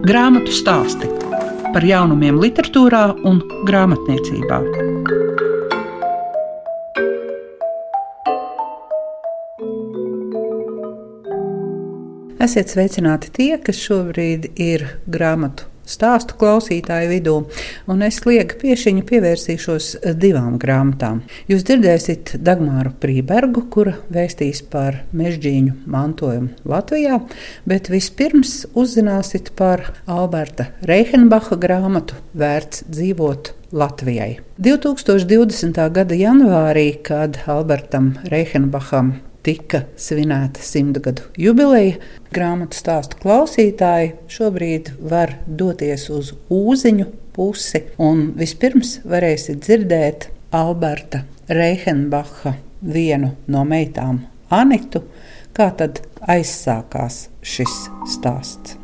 Grāmatu stāsti par jaunumiem, literatūrā un grāmatniecībā. Esiet sveicināti tie, kas šobrīd ir grāmatu stāstu klausītāju vidū, un es liegu piešiņu pievērsīšos divām grāmatām. Jūs dzirdēsiet Dagmāru Prībergu, kura vēstīs par mežģīņu mantojumu Latvijā, bet vispirms uzzināsiet par Alberta Reihenbacha grāmatu Vērts dzīvot Latvijai. 2020. gada janvārī, kad Albertam Reihenbacham tika svinēta simtgadu jubileja. Grāmatu stāstu klausītāji šobrīd var doties uz ūziņu pusi, un vispirms varēsiet dzirdēt Alberta Reihenbacha vienu no meitām, Anitu, kā tad aizsākās šis stāsts.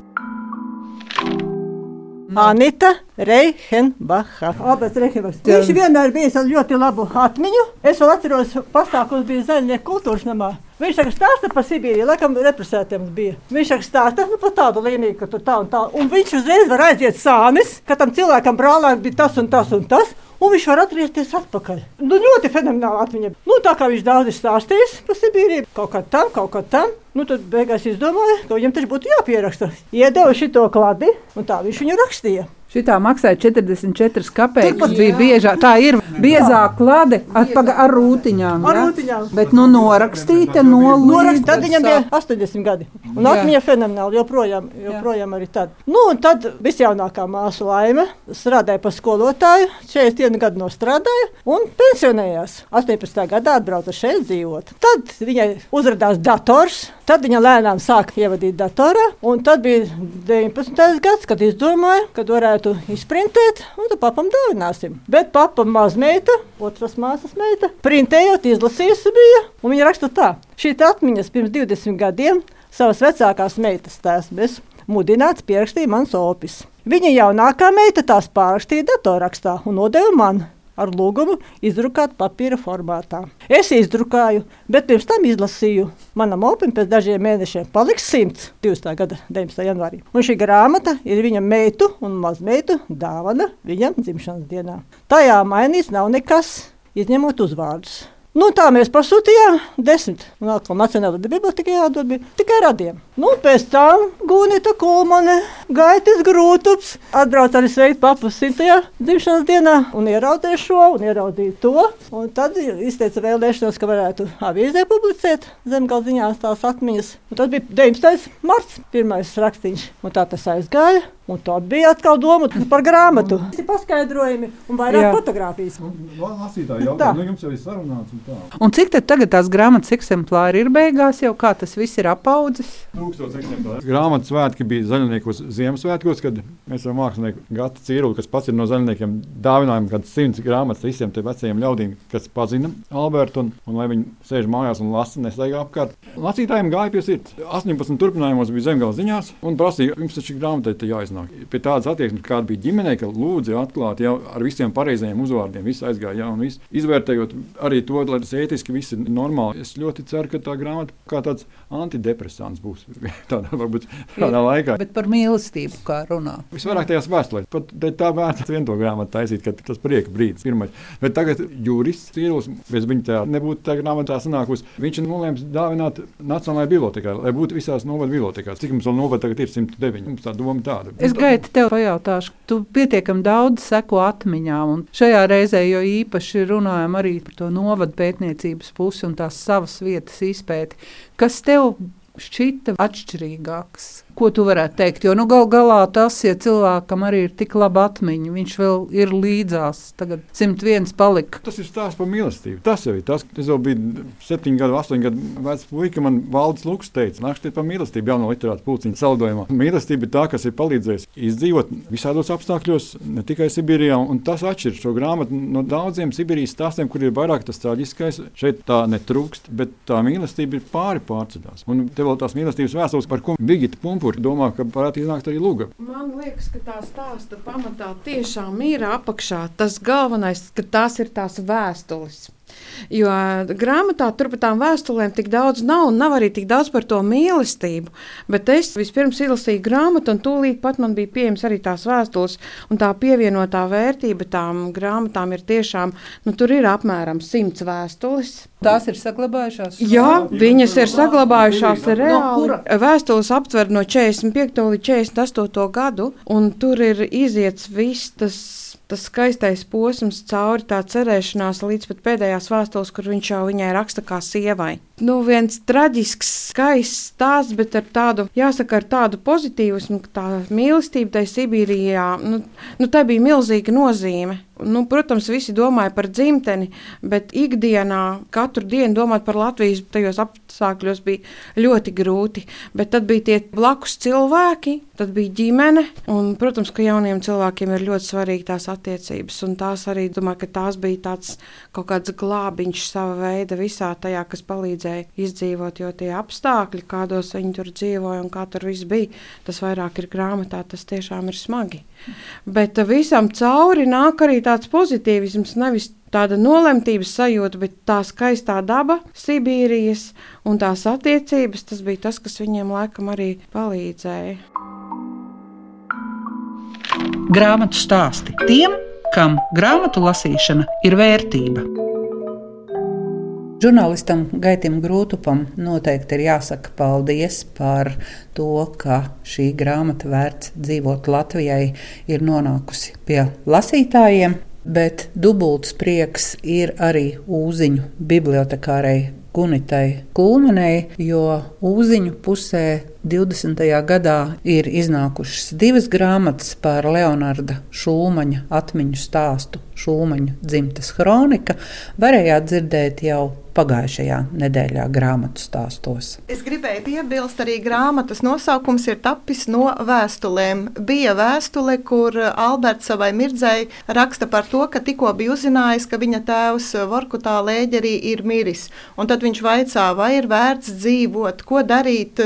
Anita Reihenbacha. Abas Reihenbachs. Viņš vienmēr bija ar ļoti labu atmiņu. Es vēl atceros, pasākums bija Zaļnieku kultūras namā. Viņš saka, stāsta par Sibīriju, laikam represētiem bija. Viņš saka, stāsta nu, par tādu līniju, ka tur tā un tā. Un viņš uzreiz var aiziet sānis, ka tam cilvēkam brālēm bija tas un tas un tas. Un viņš var atgriezties atpakaļ. Nu, ļoti fenomenāli atmiņa. Nu, tā kā viņš daudz ir stāstījis par Sibīriju, kaut kā tam, kaut kā tam. Nu, tad beigās izdomāja, ka viņam taču būtu jāpieraksta. Iedeva šo kladi, un tā viņš viņu rakstīja. Šitā maksāja 44 kapeikas. bija biežā. Tā ir biezā klāte ar, ar rūtiņām. Ar rūtiņām. Bet nu norakstīta no Norakst, Tad viņam bija 80 gadi. Un atmiņa fenomenāli joprojām, joprojām arī tad. Nu, un tad visjaunākā māsa Laime strādāja par skolotāju. 41 gadu nostrādāja un pensionējās. 18. gadā atbrauca šeit dzīvot. Tad viņai uzrādījās dators. Tad viņa lēnām sāka ievadīt datorā. Un tad bija 19. gads, kad izdomāja, ka varētu izprintēt, un tad papam dāvināsim. Bet papa mazmeita, otras māsas meita, printējot, izlasījusi bija, un viņa raksta tā. Šī atmiņas pirms 20 gadiem savas vecākās meitas tēsmes mudināts pierakstīja mans opis. Viņa jaunākā meita tās pārrakstīja datorrakstā un nodeva man ar lūgumu izdrukāt papīra formātā. Es izdrukāju, bet pirms tam izlasīju. Manam opim pēc dažiem mēnešiem paliks 120. gada 19. janvārī. Un šī grāmata ir viņa meitu un mazmeitu dāvana viņam dzimšanas dienā. Tajā mainīts nav nekas, izņemot uzvārdus. Nu, tā mēs pasūtījām desmit. Un atkal Nacionālajā bibliotekā jādod tikai radiem. Nu, pēc tam Gunita Kulmane, Gaitis Grūtups, atbrauc arī sveikt papu simtajā dzimšanas dienā un ieraudzīja šo un ieraudzīja to. Un tad izteica vēlēšanos, ka varētu avīzē publicēt zemgalziņās tās atmiņas. Un tad bija 19. marts, pirmais rakstīns, un tā tas aizgāja. Un tad bija atkal doma par grāmatu. Tas ir paskaidrojumi un vairāk fotografijas. Lasītāji jautā, nu jums jau ir sarunāts un tā. Un cik tad tagad tās grāmatas eksemplāri ir beigās jau, kā tas viss ir apaudzis? Tūkstots eksemplāri. Grāmatas svētki bija zaļniekos Ziemassvētkos, kad mēs ar mākslinieku Gatu Cīrulu, kas pats ir no zaļniekiem, dāvinājām kāds simts grāmatas visiem tiem vecajiem ļaudīm, kas pazina Albertu un, un lai viņi sēž mājās un lasa, nestaigā apkārt. Lasītājiem gāja pie sirds. 18 turpinājumos bija zemgala ziņās un prasīja, jums taču grāmatai jāiznāk iznāk. Pie tādas attieksmes, kāda bija ģimenē, ka lūdzu atklāt jau ar visiem pareizajiem uzvārdiem, viss aizgāja jau un viss. Izvērtējot arī to, lai tas ētiski viss ir normāli. Es ļoti ceru, ka tā grāmata kā tāds antidepresants būs tādā, varbūt, tādā laikā. Bet par mīlestību kā runā. Visvairāk tajās vēstulēs. Pat tā vērts vienu to grāmatu taisīt, ka tas prieka brīdis pirmais. Bet tagad jurists Cīrulis, bez viņa tā nebūtu tā grāmatā sanākusi, viņš ir nolēmis dāvināt Nacionālajai bibliotekai, lai būtu visās novada bibliotekās. Cik mums vēl novada tagad ir 109? Mums tā doma tāda. Es gaidu tev pajautāšu, tu pietiekami daudz seko atmiņām, un šajā reizē jo īpaši runājam arī par to novadu pētniecības pusi un tās savas vietas izpēti. Kas tev šķita atšķirīgāks? Ko tu varētu teikt? Jo nu, gal galā tas, ja cilvēkam arī ir tik laba atmiņa, viņš vēl ir līdzās. Tagad 101 palika. Tas ir stāsts par mīlestību. Tas jau ir tas, kas jau bija 7 gadu, 8 gadu vecs puika. Man valdes lūks teica, nākšķiet par mīlestību jauno literātu pulciņu saldojumā. Mīlestība ir tā, kas ir palīdzējusi izdzīvot visādos apstākļos, ne tikai Sibīrijā. Un tas atšķir šo grāmatu no daudziem Sibīrijas stāstiem, kur ir vairāk tas traģiskais. Šeit tā netrūkst, bet tā mīlestība ir pāri pārcedās. Un te vēl tās mīlestības vēstules, par ko Vigita Pumpa kur domā, ka varētu iznākt arī lūga. Man liekas, ka tā stāsta pamatā tiešām ir apakšā. Tas galvenais, ka tās ir tās vēstules. Jo grāmatā tur par tām vēstulēm tik daudz nav, un nav arī tik daudz par to mīlestību. Bet es vispirms izlasīju grāmatu, un tūlīt pat man bija pieejams arī tās vēstules. Un tā pievienotā vērtība tām grāmatām ir tiešām, nu, tur ir apmēram simts vēstules. Tās ir saglabājušās? Jā, viņas ir saglabājušās reāli. No Vēstules aptver no 45. līdz 48. gadu, un tur ir iziets viss tas tas skaistais posms cauri tā cerēšanās līdz pat pēdējās vēstules, kur viņš jau viņai raksta kā sievai. Nu, viens traģisks, skaists stāsts, bet ar tādu, jāsaka, ar tādu pozitīvismu, ka tā mīlestība tai Sibīrijā, nu, nu tā bija milzīga nozīme. Nu, protams, visi domāja par dzimteni, bet ikdienā katru dienu domāt par Latvijas tajos apstākļos bija ļoti grūti. Bet tad bija tie blakus cilvēki, tad bija ģimene. Un, protams, ka jauniem cilvēkiem ir ļoti svarīgi tās attiecības. Un tās arī, domāju, ka tās bija tāds kaut kāds glābiņš sava veida visā tajā, kas palīdzēja izdzīvot. Jo tie apstākļi, kādos viņi tur dzīvoja un kā tur viss bija, tas vairāk ir grāmatā, tas tiešām ir smagi. Bet visam cauri nāk arī tāds pozitīvisms, nevis tāda nolemtības sajūta, bet tā skaistā daba, Sibīrijas un tās attiecības, tas bija tas, kas viņiem laikam arī palīdzēja. Grāmatu stāsti tiem, kam grāmatu lasīšana ir vērtība. Žurnālistam Gaitam Grūtupam noteikti ir jāsaka paldies par to, ka šī grāmata vērts dzīvot Latvijai ir nonākusi pie lasītājiem. Bet dubults prieks ir arī Uziņu bibliotekārei Gunitai Kulmanei, jo Uziņu pusē 20. gadā ir iznākušas divas grāmatas par Leonarda Šūmaņa atmiņu stāstu, Šūmaņa dzimtas kronika. Varējāt dzirdēt jau pagājušajā nedēļā grāmatu stāstos. Es gribēju piebilst, arī grāmatas nosaukums ir tapis no vēstulēm. Bija vēstule, kur Alberts savai mirdzēji raksta par to, ka tikko bija uzzinājis, ka viņa tēvs Vorkutā lēģerī ir miris. Un tad viņš vaicā, vai ir vērts dzīvot, ko darīt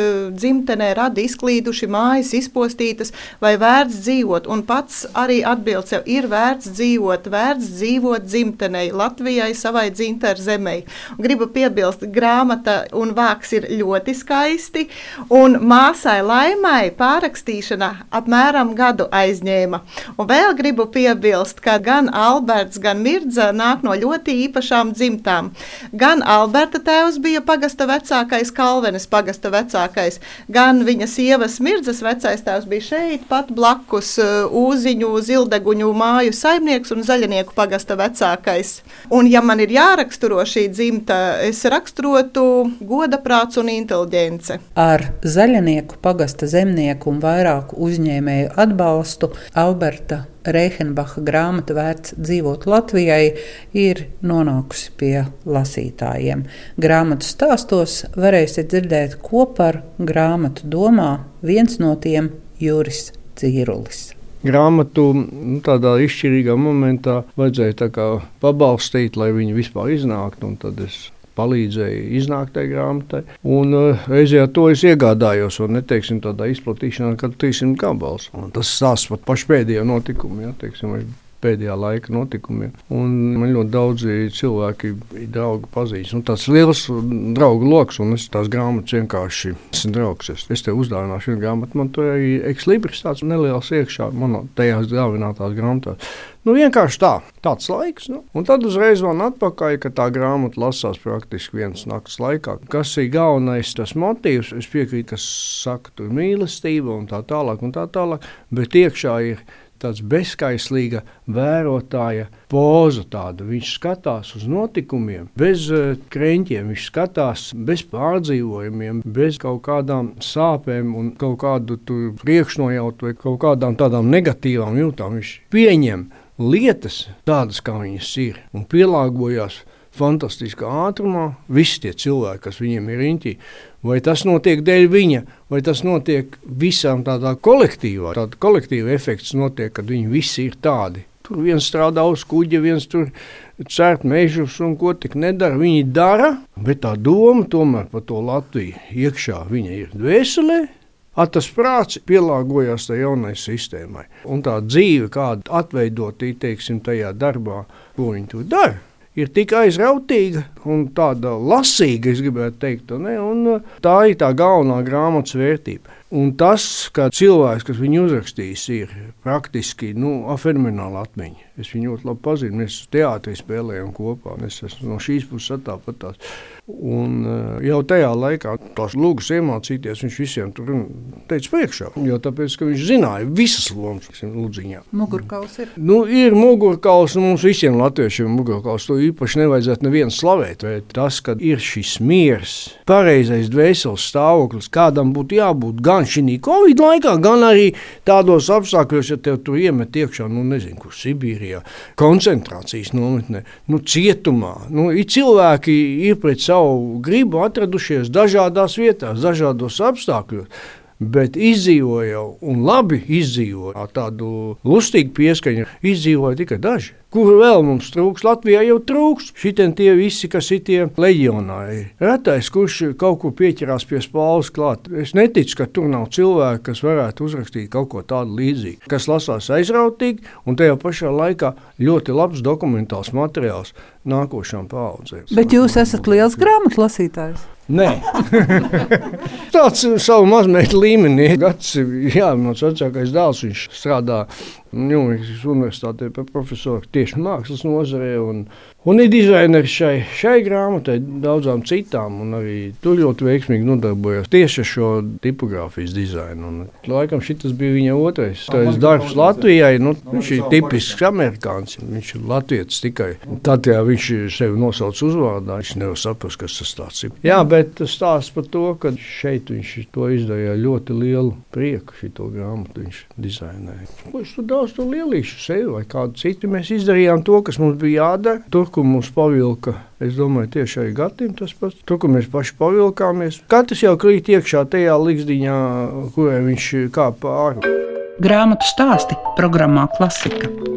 dzimtenē, radi izklīduši, mājas izpostītas, vai vērts dzīvot. Un pats arī atbild sev, ir vērts dzīvot, vērts dzīvot dzimtenei, Latvijai, savai dzimteru zemei. Gribu piebilst, grāmata un vāks ir ļoti skaisti. Un māsai Laimai pārrakstīšana apmēram gadu aizņēma. Un vēl gribu piebilst, ka gan Alberts, gan Mirdza nāk no ļoti īpašām dzimtām. Gan Alberta tēvs bija pagasta vecākais, Kalvenes pagasta vecākais, gan viņa sievas Mirdzas vecais tēvs bija šeit pat blakusŪziņu, Zildeguņu māju saimnieks un Zaļnieku pagasta vecākais. Un ja man ir jāraksturo šī dzimta, es raksturotu goda prāts un inteliģence. Ar zaļnieku, pagasta zemnieku un vairāku uzņēmēju atbalstu Alberta Reihenbacha grāmata vērts dzīvot Latvijai ir nonākusi pie lasītājiem. Grāmatu stāstos varēsiet dzirdēt, ko par grāmatu domā viens no tiem Juris Cīrulis grāmatu nu, tādā izšķirīgā momentā vajadzēja pabalstīt, lai viņi vispār iznāktu. Tad es palīdzēju iznākt tajā grāmatai. Un uh, reizē to es iegādājos, un neteiksim tādā izplatīšanā, kad 300 gabals. Un tas stāsts par pašu pēdējo notikumu. Ja, teiksim, pēdējā laika notikumiem. Un man ļoti daudzi cilvēki, draugi pazīst. Un tāds liels draugu lokus, un es tās grāmatas vienkārši esmu draugs. Es, es tev uzdāvināšu vienu grāmatu, man tur arī ekslibris tāds neliels iekšā, man tajās dāvinātās grāmatās. Nu, vienkārši tā, tāds laiks. Nu. Un tad uzreiz man atpakaļ, ka tā grāmata lasās praktiski vienas naktas laikā. Kas ir galvenais tas motīvs? Es piekrītu, kas saka, tur mīlestība un tā tālāk, un tā tālāk, bet iekšā ir tāds bezskaislīga vērotāja poza. Tāda. Viņš skatās uz notikumiem bez uh, krēķiem, viņš skatās bez pārdzīvojumiem, bez kaut kādām sāpēm un kaut kādu priekšnojautu vai kaut kādām tādām negatīvām jūtām. Viņš pieņem lietas tādas, kā viņas ir, un pielāgojas fantastiskā ātrumā. Visi tie cilvēki, kas viņiem ir riņķī, vai tas notiek dēļ viņa, vai tas notiek visām tādā kolektīvā. Tāda kolektīva efekts notiek, kad viņi visi ir tādi. Tur viens strādā uz kuģa, viens tur cērt mežus un ko tik nedara. Viņi dara, bet tā doma tomēr par to Latviju iekšā viņa ir dvēselē. Tas prāts pielāgojās tai jaunai sistēmai. Un tā dzīve, kāda atveidot teiksim, tajā darbā, ko viņi tur dara, ir tik aizrautīga un tāda lasīga, es gribētu teikt. Ne? Un uh, tā ir tā galvenā grāmatas vērtība. Un tas, ka cilvēks, kas viņu uzrakstījis, ir praktiski nu, fenomenāla atmiņa. Es viņu ļoti labi pazinu. Mēs teātrī spēlējām kopā. Es esmu no šīs puses tāpat. Un eh, jau tajā laikā tās lūgas iemācīties, viņš visiem tur teica priekšā. Jo tāpēc, viņš zināja visas lomas lūdziņā. Mugurkauls ir. Nu, ir mugurkauls, un mums visiem latviešiem ir mugurkauls. To īpaši nevajadzētu nevienu slavēt. Bet tas, ka ir šis miers, pareizais dvēseles stāvoklis, kādam būtu jābūt gan šī Covid laikā, gan arī tādos apstākļos, ja tev tur iemet iekšā, nu nezinu, kur Sibīrijā, koncentrācijas nometnē, nu cietumā. Nu, ir cilvēki ir pret savu savu gribu atradušies dažādās vietās, dažādos apstākļos. Bet izdzīvoja un labi izdzīvoja tādu lustīgu pieskaņu, izdzīvoja tikai daži. Kur vēl mums trūks? Latvijā jau trūks. Šitien tie visi, kas ir tie leģionāri. Retais, kurš kaut ko pieķerās pie spāles klāt. Es neticu, ka tur nav cilvēki, kas varētu uzrakstīt kaut ko tādu līdzīgu. Kas lasās aizrautīgi un tajā pašā laikā ļoti labs dokumentāls materiāls nākošām paudzēm. Bet jūs esat liels grāmatu lasītājs? Nē, tāds savu mazmetu līmenī. Gads, jā, mans vecākais dēls, viņš strādā Ņūmikas universitātē par profesoru tieši mākslas nozarē. Un, un ir dizaineris šai, šai grāmatai, daudzām citām. Arī tur ļoti veiksmīgi nodarbojas tieši ar šo tipogrāfijas dizainu. Un, laikam šis bija viņa otrais darbs Latvijai. Nu, viņš ir tipisks amerikānis. Viņš ir latviečs tikai. Tad, ja viņš sevi nosauc uzvārdā, viņš nevar saprast, kas tas ir. Jā, bet tas stāsta par to, ka šeit viņš to izdarīja ļoti lielu prieku. Šo grāmatu viņš dizainēja. Ko viņš tur daudz to lielīšu sevi vai kādu citu. Mēs izdarījām to, kas mums bija jādara. Tur, kur mums pavilka, es domāju, tieši arī Gatim tas pats. Tur, kur mēs paši pavilkāmies. Katrs jau krīt iekšā tajā līgzdiņā, kurai viņš kāpa ārā. Grāmatu stāsti programmā Klasika.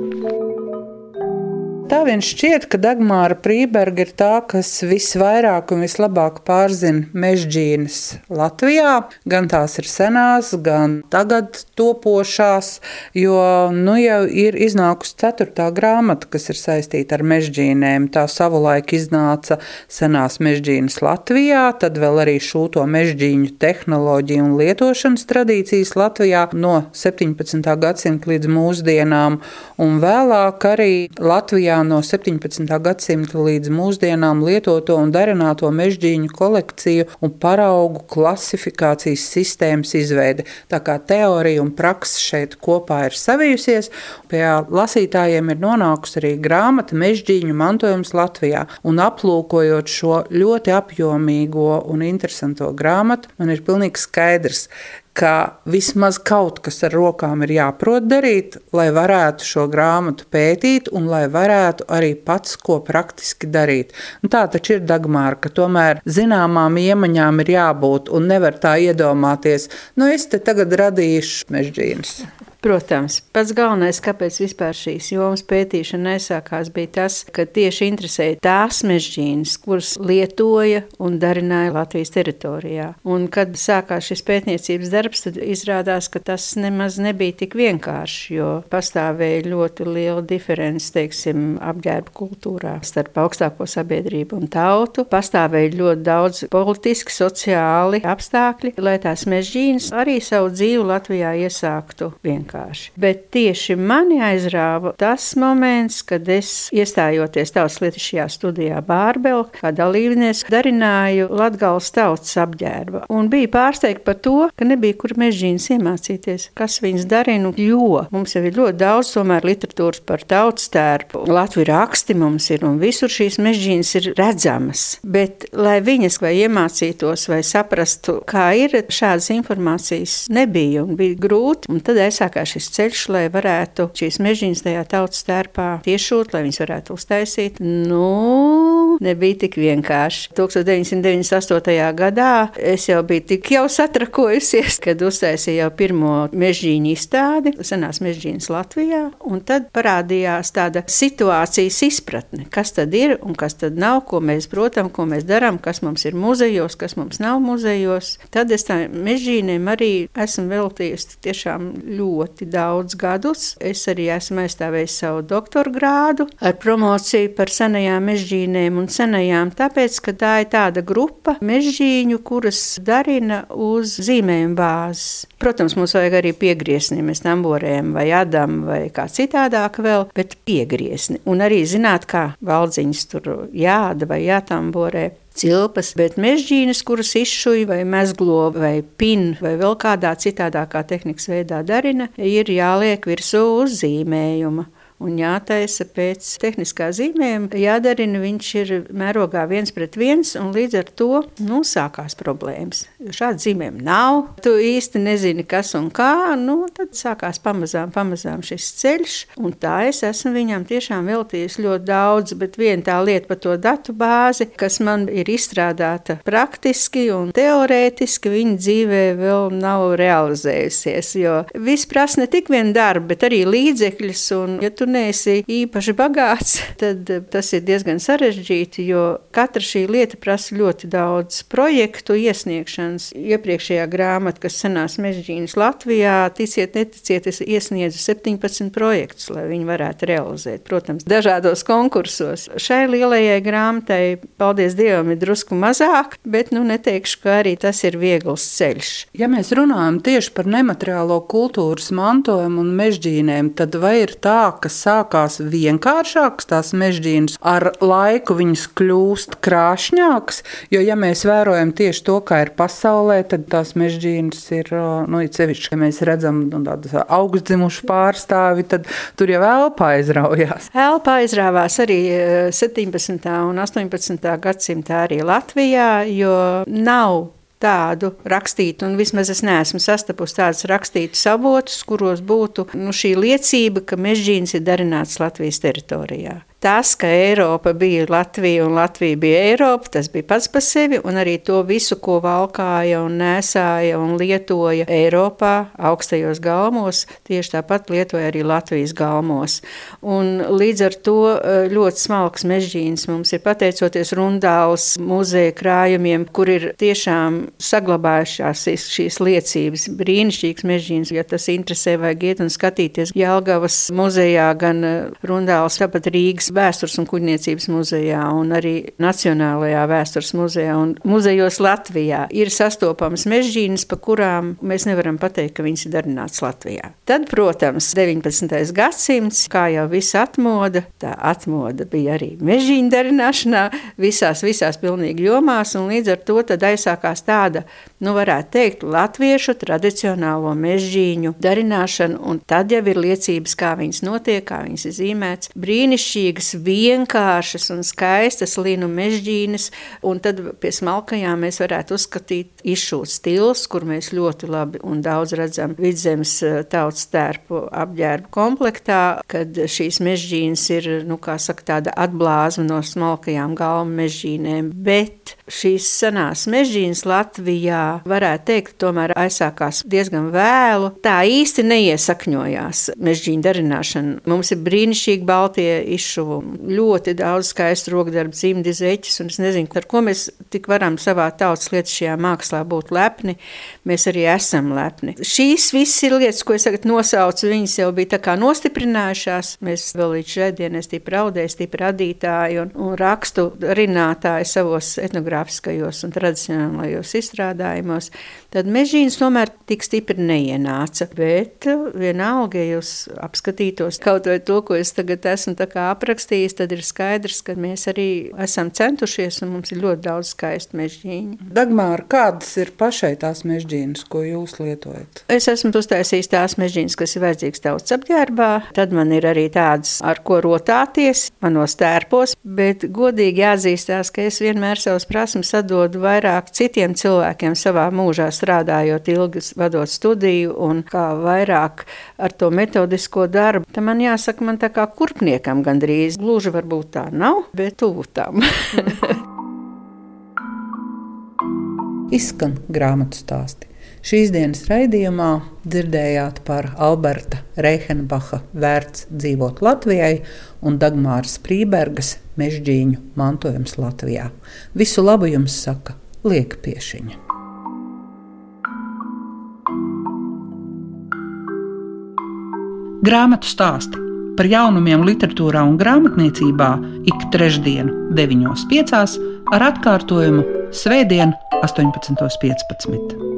Tā vien šķiet, ka Dagmāra Prīberga ir tā, kas visvairāk un vislabāk pārzina mežģīnas Latvijā. Gan tās ir senās, gan tagad topošās, jo nu jau ir iznākusi ceturtā grāmata, kas ir saistīta ar mežģīnēm. Tā savulaik iznāca senās mežģīnas Latvijā, tad vēl arī šūto mežģīņu tehnoloģiju un lietošanas tradīcijas Latvijā no 17. gadsimta līdz mūsdienām, un vēlāk arī Latvijā no 17. gadsimta līdz mūsdienām lietoto un darināto mežģīņu kolekciju un paraugu klasifikācijas sistēmas izveide. Tā kā teorija un praksa šeit kopā ir savijusies, pie lasītājiem ir nonākusi arī grāmata Mežģīņu mantojums Latvijā. Un aplūkojot šo ļoti apjomīgo un interesanto grāmatu, man ir pilnīgi skaidrs, ka vismaz kaut kas ar rokām ir jāprot darīt, lai varētu šo grāmatu pētīt un lai varētu arī pats ko praktiski darīt. Un tā taču ir Dagmāra, ka tomēr zināmām iemaņām ir jābūt un nevar tā iedomāties, nu es te tagad radīšu mežģīnas. Protams, pats galvenais, kāpēc šīs jomas pētīšana nesākās, bija tas, ka tieši interesēja tās mežģīnas, kuras lietoja un darināja Latvijas teritorijā. Un, kad sākās šis pētniecības darbs, tad izrādās, ka tas nemaz nebija tik vienkārši, jo pastāvēja ļoti liela diference, teiksim, apģērba kultūrā starp augstāko sabiedrību un tautu. Pastāvēja ļoti daudz politiski, sociāli apstākļi, lai tās mežģīnas arī savu dzīvi Latvijā iesāktu vienkārši vienkārši. Bet tieši mani aizrāva tas moments, kad es iestājoties tautas lietišķajā studijā Bārbelā, kā dalībnieks, darināju Latgales tautas apģērba. Un bija pārsteigta par to, ka nebija kur mežģīnas iemācīties, kas viņas darina, jo mums jau ir ļoti daudz tomēr literatūras par tautas tērpu. Latvijas raksti mums ir un visur šīs mežģīnas ir redzamas. Bet, lai viņas vai iemācītos vai saprastu, kā ir, šādas informācijas nebija un bija grūti. Un tad es sāku šis ceļš, lai varētu šīs mežģīnas tajā tautas tērpā tiešot, lai viņas varētu uztaisīt. Nu, nebija tik vienkārši. 1998. gadā es jau biju tik jau satrakojusies, kad uztaisīju jau pirmo mežģīņu izstādi, senās mežģīnas Latvijā, un tad parādījās tāda situācijas izpratne, kas tad ir un kas tad nav, ko mēs protam, ko mēs darām, kas mums ir muzejos, kas mums nav muzejos. Tad es tam mežģīniem arī esmu veltījusi tiešām ļoti daudz gadus. Es arī esmu aizstāvējis savu doktora grādu ar promociju par senajām mežģīnēm un senajām, tāpēc, ka tā ir tāda grupa mežģīņu, kuras darina uz zīmējuma bāzes. Protams, mums vajag arī piegriezni, mēs tamborējam vai adam vai kā citādāk vēl, bet piegriezni. Un arī zināt, kā valdziņas tur jāda vai jātamborē cilpas, bet mežģīnas, kuras izšuja vai mezglo vai pin vai vēl kādā citādākā tehnikas veidā darina, ir jāliek virsū uz zīmējuma un jātaisa pēc tehniskā zīmējuma. Jādarina viņš ir mērogā viens pret viens, un līdz ar to nu, sākās problēmas. Jo šādu zīmējumu nav, tu īsti nezini, kas un kā. Nu, tad sākās pamazām, pamazām šis ceļš, un tā es esmu viņam tiešām veltījis ļoti daudz. Bet viena tā lieta par to datu bāzi, kas man ir izstrādāta praktiski un teorētiski, viņa dzīvē vēl nav realizējusies. Jo viss prasa ne tik vien darbu, bet arī līdzekļus. Un, ja tu neesi īpaši bagāts, tad eh, tas ir diezgan sarežģīti, jo katra šī lieta prasa ļoti daudz projektu iesniegšanas. Iepriekšējā grāmata, kas senās mežģīnas Latvijā, ticiet, neticiet, es iesniedzu 17 projektus, lai viņi varētu realizēt, protams, dažādos konkursos. Šai lielajai grāmatai, paldies Dievam, ir drusku mazāk, bet nu neteikšu, ka arī tas ir viegls ceļš. Ja mēs runājam tieši par nemateriālo kultūras mantojumu un mežģīnēm, tad vai ir tā, ka sākās vienkāršākas tās mežģīnas, ar laiku viņas kļūst krāšņākas. Jo, ja mēs vērojam tieši to, kā ir pasaulē, tad tās mežģīnas ir, nu, sevišķi, ja mēs redzam nu, tādas augstdzimušu pārstāvi, tad tur jau elpa aizraujās. Elpa aizrāvās arī 17. un 18. gadsimtā arī Latvijā, jo nav tādu rakstītu, un vismaz es neesmu sastapusi tādus rakstītus avotus, kuros būtu nu, šī liecība, ka mežģīns ir darināts Latvijas teritorijā. Tas, ka Eiropa bija Latvija un Latvija bija Eiropa, tas bija pats par sevi, un arī to visu, ko valkāja un nesāja un lietoja Eiropā, augstajos galmos, tieši tāpat lietoja arī Latvijas galmos. Un līdz ar to eh, ļoti smalks mežģīns mums ir pateicoties Rundāls muzeja krājumiem, kur ir tiešām saglabājušās šīs liecības. Brīnišķīgs mežģīns, ja tas interesē, vajag iet un skatīties Jelgavas muzejā, gan eh, Rundāls, tāpat Rīgas vēstures un kuģniecības muzejā un arī Nacionālajā vēstures muzejā un muzejos Latvijā ir sastopamas mežģīnas, pa kurām mēs nevaram pateikt, ka viņas ir darināts Latvijā. Tad, protams, 19. gadsimts, kā jau viss atmoda, tā atmoda bija arī mežģīņa darināšanā visās, visās pilnīgi jomās, un līdz ar to tad aizsākās tāda, nu varētu teikt, latviešu tradicionālo mežģīņu darināšana, un tad jau ir liecības, kā viņas notiek, kā viņas ir zīmētas. Brīnišķīgi liekas vienkāršas un skaistas linu mežģīnes, un tad pie smalkajām mēs varētu uzskatīt izšūt stils, kur mēs ļoti labi un daudz redzam vidzemes eh, tautas tērpu apģērbu komplektā, kad šīs mežģīnes ir, nu, kā saka, tāda atblāzma no smalkajām galmu mežģīnēm, bet šīs senās mežģīnes Latvijā varētu teikt, tomēr aizsākās diezgan vēlu. Tā īsti neiesakņojās mežģīņu darināšana. Mums ir brīnišķīgi baltie izšuvu ļoti daudz skaistu rokdarbu, dzimdi zeķis, un es nezinu, ar ko mēs tik varam savā tautas lietas šajā mākslā būt lepni. Mēs arī esam lepni. Šīs visas ir lietas, ko es tagad nosaucu, viņas jau bija tā kā nostiprinājušās. Mēs vēl līdz šai dienai stipri raudēji, stipri radītāji un, un rakstu rinātāji savos etnogrāfiskajos un tradicionālajos izstrādājumos. Tad mežģīns tomēr tik stipri neienāca, bet vienalga, ja jūs apskatītos kaut vai to, ko es tagad esmu aprakstījis, rakstījis, tad ir skaidrs, ka mēs arī esam centušies un mums ir ļoti daudz skaistu mežģīņu. Dagmāra, kādas ir pašai tās mežģīnas, ko jūs lietojat? Es esmu uztaisījis tās mežģīnas, kas ir vajadzīgas tautas apģērbā. Tad man ir arī tādas, ar ko rotāties manos tērpos, bet godīgi jāatzīstās, ka es vienmēr savus savas prasmes atdodu vairāk citiem cilvēkiem savā mūžā, strādājot ilgi, vadot studiju un kā vairāk ar to metodisko darbu. Te man jāsaka, man tā kā kurpniekam gandrīz gluži varbūt tā nav, bet tuvu tam. Izskan grāmatu stāsti. Šīs dienas raidījumā dzirdējāt par Alberta Reihenbacha vērts dzīvot Latvijai un Dagmāras Prībergas mežģīņu mantojums Latvijā. Visu labu jums saka Lieka Piešiņa. Grāmatu stāsti par jaunumiem literatūrā un grāmatniecībā ik trešdienu, 9.5. ar atkārtojumu Svētdien, 18.15.